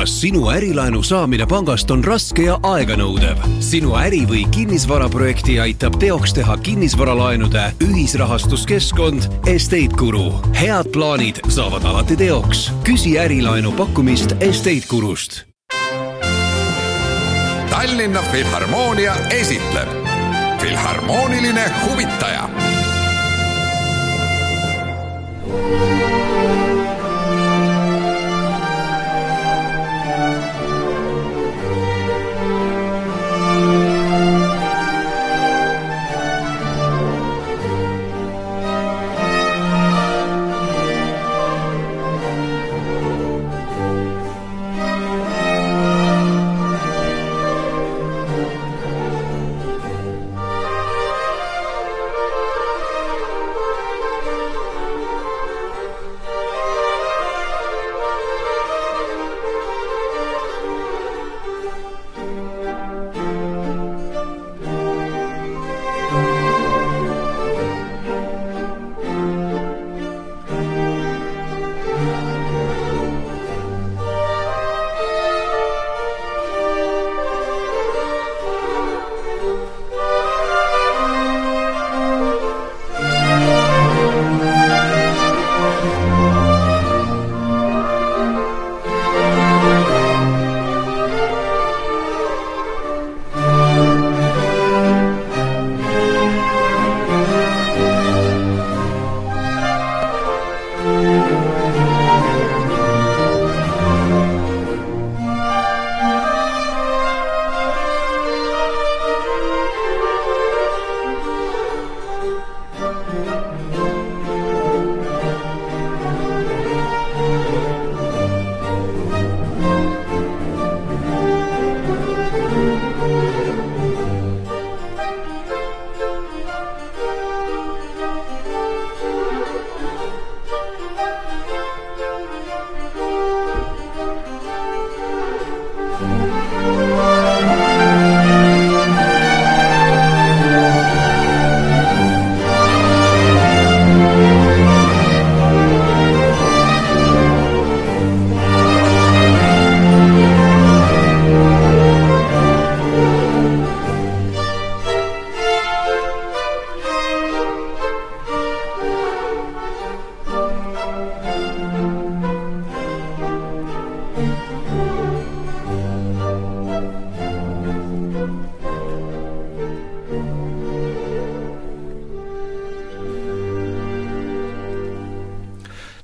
kas sinu ärilaenu saamine pangast on raske ja aeganõudev? sinu äri- või kinnisvaraprojekti aitab teoks teha kinnisvaralaenude ühisrahastuskeskkond Estate Guru. head plaanid saavad alati teoks. küsi ärilaenu pakkumist Estate Gurust. Tallinna Filharmoonia esitleb Filharmooniline huvitaja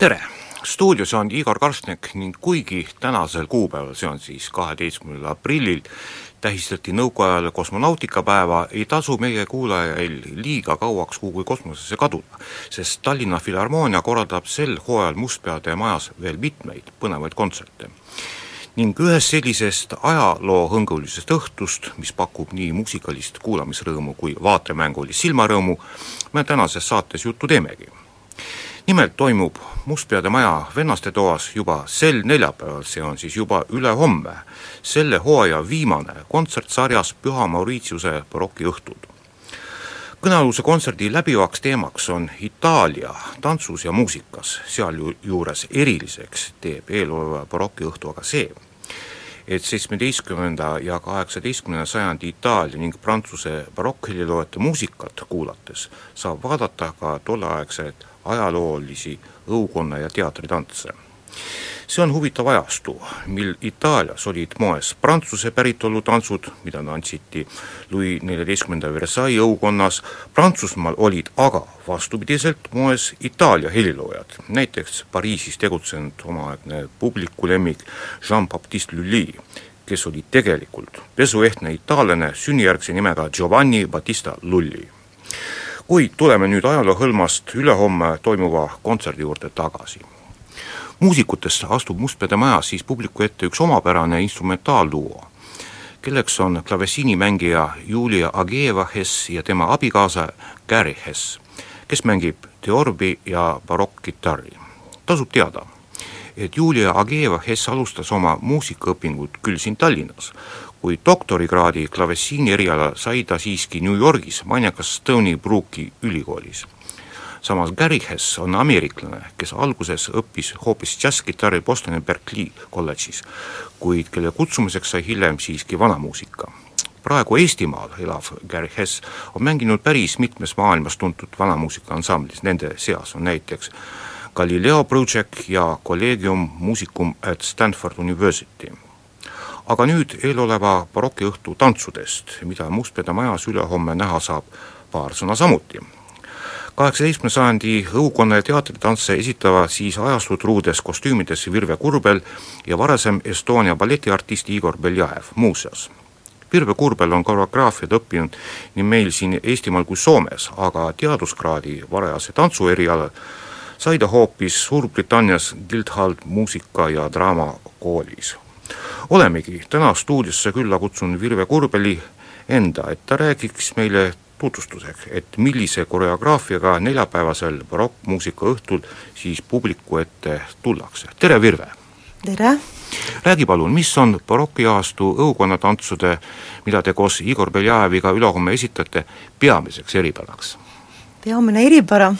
tere! stuudios on Igor Karstnik ning kuigi tänasel kuupäeval, see on siis kaheteistkümnendal aprillil, tähistati nõukaajal kosmonautikapäeva, ei tasu meie kuulajail liiga kauaks kuhugi kosmosesse kaduda, sest Tallinna Filharmoonia korraldab sel hooajal Mustpeade majas veel mitmeid põnevaid kontserte. Ning ühest sellisest ajaloohõngulisest õhtust, mis pakub nii muusikalist kuulamisrõõmu kui vaatemängulist silmarõõmu, me tänases saates juttu teemegi nimelt toimub Mustpeade Maja vennastetoas juba sel neljapäeval, see on siis juba ülehomme, selle hooaja viimane kontsert sarjas Püha Mauritiuse barokiõhtud. Kõnealuse kontserdi läbivaks teemaks on Itaalia tantsus ja muusikas, sealjuures eriliseks teeb eeloleva barokiõhtu aga see, et seitsmeteistkümnenda ja kaheksateistkümnenda sajandi Itaalia ning Prantsuse barokkheliloote muusikat kuulates saab vaadata ka tolleaegset ajaloolisi õukonna ja teatritantse. See on huvitav ajastu, mil Itaalias olid moes Prantsuse päritolu tantsud, mida tantsiti Louis neljateistkümnenda Versailles õukonnas, Prantsusmaal olid aga vastupidiselt moes Itaalia heliloojad, näiteks Pariisis tegutsenud omaaegne publiku lemmik Jean-Baptiste Lully, kes oli tegelikult pesuehtne itaallane sünnijärgse nimega Giovanni Battista Lully. Kuid tuleme nüüd ajaloohõlmast ülehomme toimuva kontserdi juurde tagasi. Muusikutest astub Mustpeade majas siis publiku ette üks omapärane instrumentaalduo, kelleks on klavessiinimängija Julia Ageeva Hess ja tema abikaasa Gary Hess, kes mängib teorbi ja barokkkitarri. tasub teada, et Julia Ageeva Hess alustas oma muusikaõpingut küll siin Tallinnas, kuid doktorikraadi klavessiini erialal sai ta siiski New Yorgis mainikas Stony Brooki ülikoolis. Samas Gary Hess on ameeriklane, kes alguses õppis hoopis džässkitarri Bostoni Berkeley kolledžis, kuid kelle kutsumiseks sai hiljem siiski vanamuusika praegu Eestimaal elav Gary Hess on mänginud päris mitmes maailmas tuntud vanamuusika ansamblis, nende seas on näiteks Galileo Project ja Collegium Musicum at Stanford University. aga nüüd eeloleva barokiõhtu tantsudest, mida Mustpeade majas ülehomme näha saab, paar sõna samuti kaheksateistkümnenda sajandi õukonna ja teatritantse esitavad siis ajastud truudes kostüümides Virve Kurbel ja varasem Estonia balletiartist Igor Beljajev muuseas Pirve Kurbel on koreograafiat õppinud nii meil siin Eestimaal kui Soomes, aga teaduskraadi varajase tantsu erialal sai ta hoopis Suurbritannias Guildhall muusika- ja draamakoolis. olemegi täna stuudiosse külla kutsunud Virve Kurbeli enda, et ta räägiks meile tutvustuseks, et millise koreograafiaga neljapäevasel barokkmuusika õhtul siis publiku ette tullakse. tere, Virve! tere! räägi palun, mis on barokiajastu õukonnatantsude, mida te koos Igor Beljajeviga ülehomme esitate, peamiseks eripäraks? peamine eripära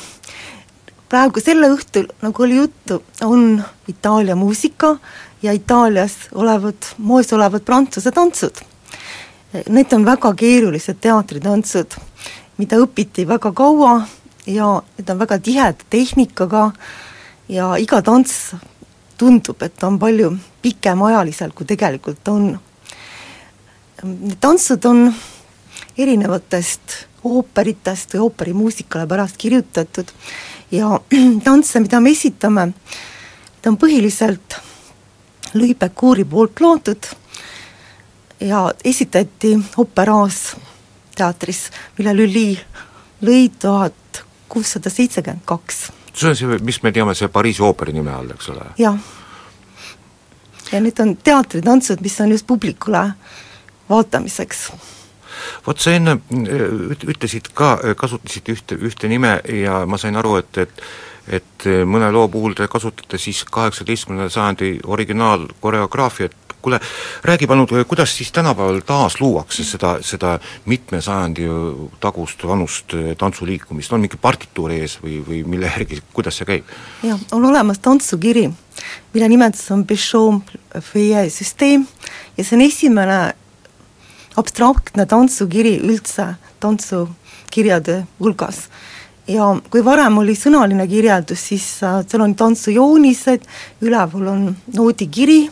praegu selle õhtul, nagu oli juttu, on Itaalia muusika ja Itaalias olevad, moes olevad prantsuse tantsud. Need on väga keerulised teatritantsud, mida õpiti väga kaua ja need on väga tiheda tehnikaga ja iga tants tundub, et on palju pikemaajalisel, kui tegelikult on. Need tantsud on erinevatest ooperitest või ooperimuusikale pärast kirjutatud ja tantse, mida me esitame, ta on põhiliselt Louis Becouri poolt loodud ja esitati Operaas teatris, mille Lully lõi tuhat kuussada seitsekümmend kaks see on see, mis me teame, see Pariisi ooperi nime all, eks ole? jah. ja need on teatritantsud, mis on just publikule vaatamiseks. vot sa enne äh, ütlesid ka, äh, kasutasid ühte, ühte nime ja ma sain aru, et, et et mõne loo puhul te kasutate siis kaheksateistkümnenda sajandi originaalkoreograafiat, kuule, räägi palun, kuidas siis tänapäeval taas luuakse seda, seda mitme sajandi tagust vanust äh, tantsuliikumist, on mingi partituur ees või, või mille järgi, kuidas see käib? jah, on olemas tantsukiri, mille nimetus on Bichon Feuillet süsteem ja see on esimene abstraktne tantsukiri üldse tantsukirjade hulgas ja kui varem oli sõnaline kirjeldus, siis äh, seal on tantsujoonised, üleval on noodikiri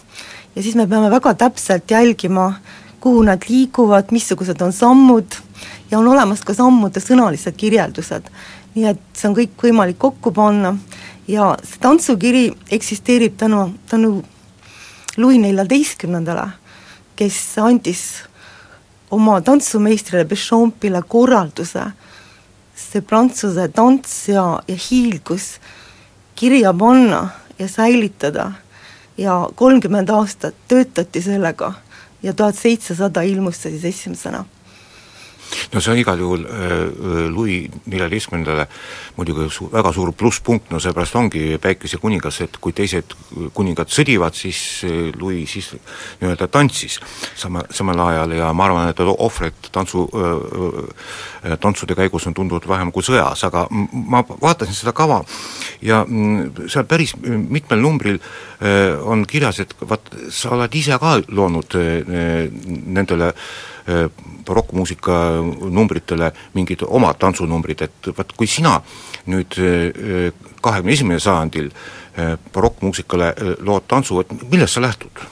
ja siis me peame väga täpselt jälgima, kuhu nad liiguvad, missugused on sammud. Ja on olemas ka sammude sõnalised kirjeldused. nii et see on kõik võimalik kokku panna. Ja see tantsukiri eksisteerib tänu, tänu Louis neljateistkümnendale, kes andis oma tantsumeistrile Bechampile korralduse. See prantsuse tants ja, ja hiilgus kirja panna ja säilitada ja kolmkümmend aastat töötati sellega ja tuhat seitsesada ilmus see siis esimesena no see on igal juhul äh, Louis neljateistkümnendale muidugi su-, väga suur plusspunkt, no seepärast ongi päikesekuningas, et kui teised kuningad sõdivad, siis äh, Louis siis nii-öelda tantsis sama, samal ajal. Ja ma arvan, et ohvreid tantsu äh,, tantsude käigus on tunduvalt vähem kui sõjas, aga ma vaatasin seda kava ja mm, seal päris mitmel numbril äh, on kirjas, et vaat sa oled ise ka loonud äh, nendele äh, barokkmuusika numbritele mingid omad tantsunumbrid, et vaat kui sina nüüd kahekümne esimene sajandil barokkmuusikale lood tantsu, et millest sa lähtud?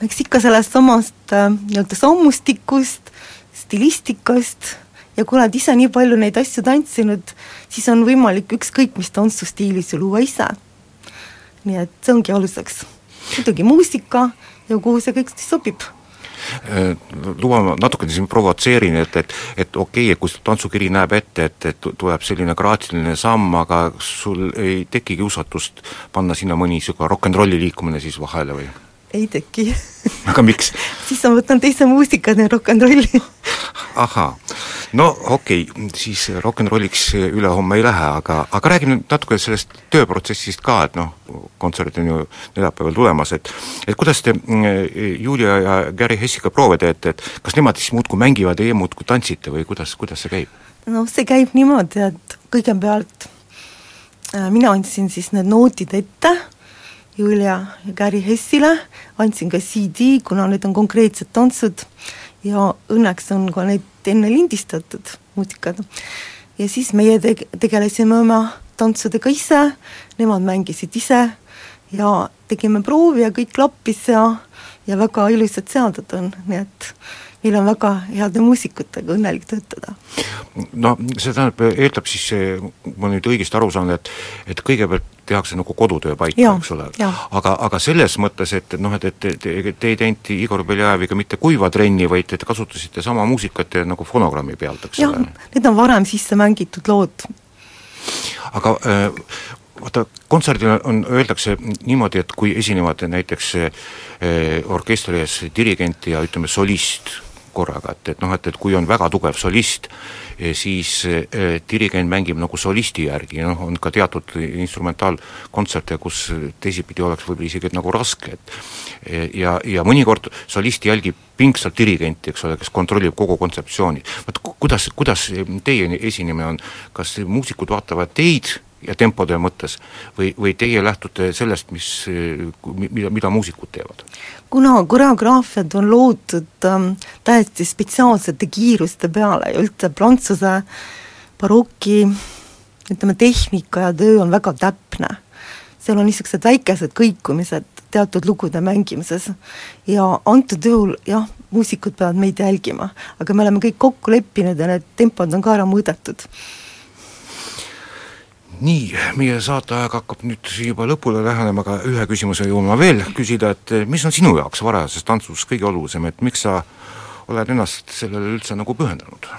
eks ikka sellest samast nii-öelda sammustikust, stilistikast ja kui oled ise nii palju neid asju tantsinud, siis on võimalik ükskõik mis tantsustiilis ju luua ise. nii et see ongi aluseks. muidugi muusika ja kuhu see kõik siis sobib Äh, luba, ma natukene siin provotseerin, et, et et okei okay,, kui tantsukiri näeb ette, et, et tuleb selline graatsiline samm, aga sul ei teki kiusatust panna sinna mõni niisugune rock n rolli liikumine siis vahele või? ei teki. Aga miks? Siis ma võtan teise muusika, teen rock n rolli. Ahhaa, no okei okay,, siis rock n rolliks ülehomme ei lähe, aga, aga räägime nüüd natuke sellest tööprotsessist ka, et noh, kontsert on ju neljapäeval tulemas, et et kuidas te mm, Julia ja Gary Hessiga proove teete, et kas nemad siis muudkui mängivad ja teie muudkui tantsite või kuidas, kuidas see käib? noh, see käib niimoodi, et kõigepealt mina andsin siis need noodid ette Julia ja Gary Hessile, andsin ka CD, kuna need on konkreetsed tantsud ja õnneks on ka need enne lindistatud muusikad. ja siis meie teg-, tegelesime oma tantsudega ise, nemad mängisid ise ja tegime proovi ja kõik klappis ja ja väga ilusad seaded on, nii et meil on väga heade muusikutega õnnelik töötada. no see tähendab, eeldab siis, ma nüüd õigesti aru saan, et et kõigepealt tehakse nagu kodutöö paika, eks ole, aga, aga selles mõttes, et noh, et, et te, te, te ei teinud Igor Beljajeviga mitte kuiva trenni, vaid te kasutasite sama muusikat nagu fonogrammi pealt, eks ole? need on varem sisse mängitud lood. aga äh, vaata, kontserdil on, öeldakse niimoodi, et kui esinevad näiteks äh, orkestri ees dirigent ja ütleme, solist, korraga, et, et noh, et, et kui on väga tugev solist, eh, siis eh, dirigent mängib nagu solisti järgi, noh, on ka teatud instrumentaalkontserte, kus teisipidi oleks võib-olla isegi nagu raske, et eh, ja, ja mõnikord solist jälgib pingsalt dirigenti, eks ole, kes kontrollib kogu kontseptsiooni. vot kuidas, kuidas teie esinemine on, kas muusikud vaatavad teid ja tempode mõttes või, või teie lähtute sellest, mis, mida, mida muusikud teevad? kuna koreograafiad on loodud ähm, täiesti spetsiaalsete kiiruste peale ja üldse prantsuse baroki ütleme, tehnika ja töö on väga täpne, seal on niisugused väikesed kõikumised teatud lugude mängimises ja antud juhul jah, muusikud peavad meid jälgima, aga me oleme kõik kokku leppinud ja need tempod on ka ära mõõdetud nii, meie saateaeg hakkab nüüd juba lõpule lähenema, aga ühe küsimuse jõuan ma veel küsida, et mis on sinu jaoks varajases tantsus kõige olulisem, et miks sa oled ennast sellele üldse nagu pühendanud?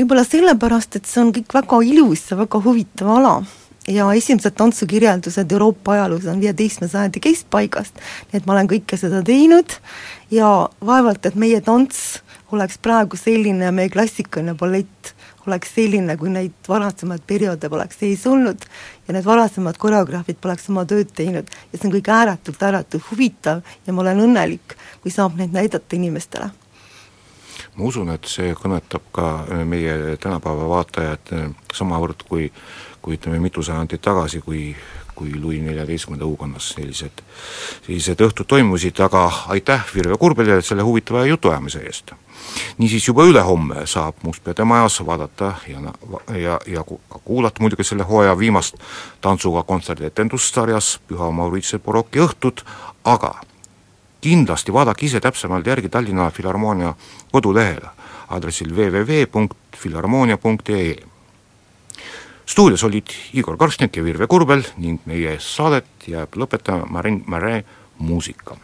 võib-olla sellepärast, et see on kõik väga ilus ja väga huvitav ala ja esimesed tantsukirjeldused Euroopa ajaloos on viieteistkümnenda sajandi keskpaigast, nii et ma olen kõike seda teinud ja vaevalt, et meie tants oleks praegu selline, meie klassikaline ballett oleks selline, kui neid varasemaid perioode poleks sees olnud ja need varasemad koreograafid poleks oma tööd teinud ja see on kõik ääretult, ääretult huvitav ja ma olen õnnelik, kui saab neid näidata inimestele. ma usun, et see kõnetab ka äh, meie tänapäeva vaatajaid äh, samavõrd kui kui ütleme, mitu sajandit tagasi, kui kui Louis neljateistkümnenda õukonnas sellised, sellised õhtud toimusid, aga aitäh Virve Kurbelile selle huvitava jutuajamise eest! niisiis juba ülehomme saab Mustpeade majas vaadata ja, ja, ja kuulata muidugi selle hooaja viimast tantsuga kontserdietendust sarjas Püha Mauritsuse Boroki õhtud, aga kindlasti vaadake ise täpsemalt järgi Tallinna Filharmoonia kodulehel aadressil www.filharmoonia.ee stuudios olid Igor Karstnik ja Virve Kurbel ning meie saadet jääb lõpetama Marin Mare muusika